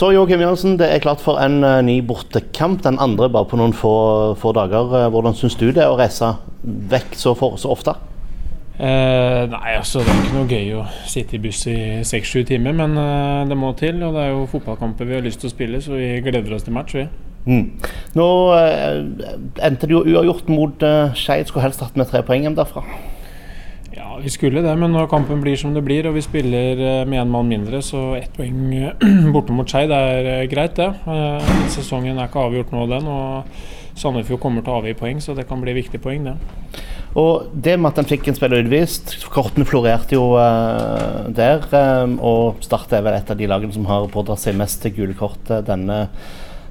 Så Joakim Jørgensen, det er klart for en uh, ny bortekamp. Den andre bare på noen få, få dager. Uh, hvordan syns du det er å reise vekk så, for, så ofte? Eh, nei, altså Det er ikke noe gøy å sitte i buss i seks-sju timer, men eh, det må til. Og det er jo fotballkamper vi har lyst til å spille, så vi gleder oss til match. vi. Mm. Nå eh, endte det jo uavgjort mot eh, Skeid. Skulle helst hatt med tre poeng hjem derfra. Ja, vi skulle det, men når kampen blir som det blir, og vi spiller uh, med én mann mindre, så ett poeng borte mot Skeid er uh, greit, det. sesongen er ikke avgjort nå, den. og Sandefjord kommer til å avgi poeng, så det kan bli viktig poeng, det. Og det med at en fikk en spiller utvist Kortene florerte jo der. Og Start er vel et av de lagene som har pådratt seg mest til gule kort denne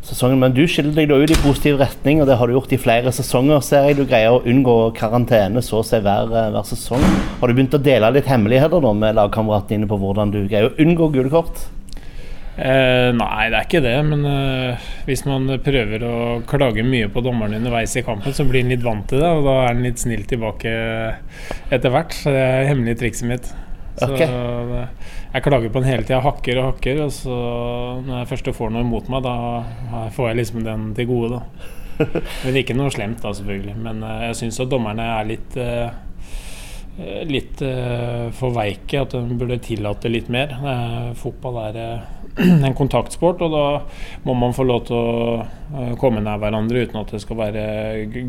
sesongen. Men du skiller deg da ut i positiv retning, og det har du gjort i flere sesonger. ser jeg. Du greier å unngå karantene så å si hver, hver, sesong. Har du begynt å dele litt hemmeligheter da med lagkameratene dine på hvordan du greier å unngå gule kort? Eh, nei, det er ikke det. Men eh, hvis man prøver å klage mye på dommeren underveis i kampen, så blir han litt vant til det, og da er han litt snill tilbake etter hvert. Det er hemmelige trikset mitt. Så okay. Jeg klager på den hele tida, hakker og hakker. Og så når jeg først får noe imot meg, da får jeg liksom den til gode, da. Men ikke noe slemt, da, selvfølgelig. Men eh, jeg syns at dommerne er litt uh, litt uh, for veike. At de burde tillate litt mer. Uh, fotball er en kontaktsport, og da må man få lov til å eh, komme nær hverandre uten at det skal være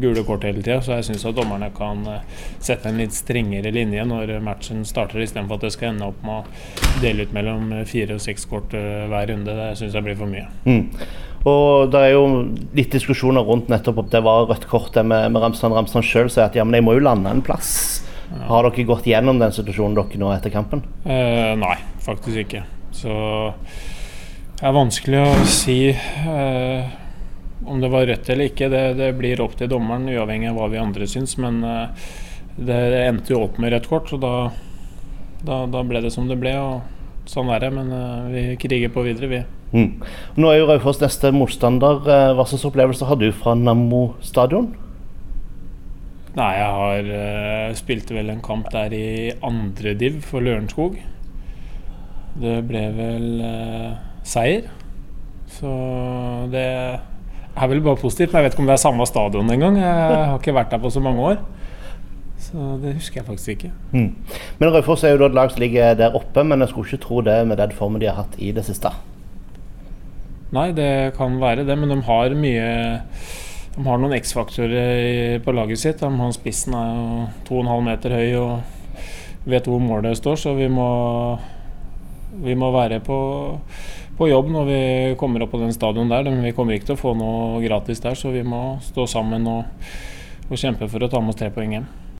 gule kort hele tida. Så jeg syns at dommerne kan eh, sette en litt strengere linje når matchen starter, istedenfor at det skal ende opp med å dele ut mellom fire og seks kort eh, hver runde. Det syns jeg blir for mye. Mm. Og Det er jo litt diskusjoner rundt nettopp om det var rødt kort med, med Ramsland. Ramsland sjøl sier at ja, men jeg må jo lande en plass. Har dere gått gjennom den situasjonen dere nå etter kampen? Eh, nei, faktisk ikke. Så det er vanskelig å si eh, om det var rødt eller ikke. Det, det, blir opp til dommeren, uavhengig av hva vi andre syns. Men eh, det, det, endte jo opp med rødt kort, så da, da, da, ble det som det ble. og Sånn er det, men eh, vi kriger på videre, vi. Mm. Nå er jo Raufoss neste motstander. Eh, hva slags opplevelser har du fra Nammo stadion? Nei, jeg har uh, spilte vel en kamp der i andre div for Lørenskog. Det ble vel uh, seier. Så det er vel bare positivt. Men jeg vet ikke om det er samme stadion engang. Jeg har ikke vært der på så mange år. Så det husker jeg faktisk ikke. Mm. Men Raufoss er jo et lag som ligger der oppe, men jeg skulle ikke tro det med den formen de har hatt i det siste. Nei, det kan være det, men de har mye De har noen X-faktorer på laget sitt. Han spissen er jo 2,5 meter høy og vet hvor målet står, så vi må, vi må være på på jobb når vi kommer opp på den stadion der. Men vi kommer ikke til å få noe gratis der, så vi må stå sammen og, og kjempe for å ta med oss tre poeng hjem.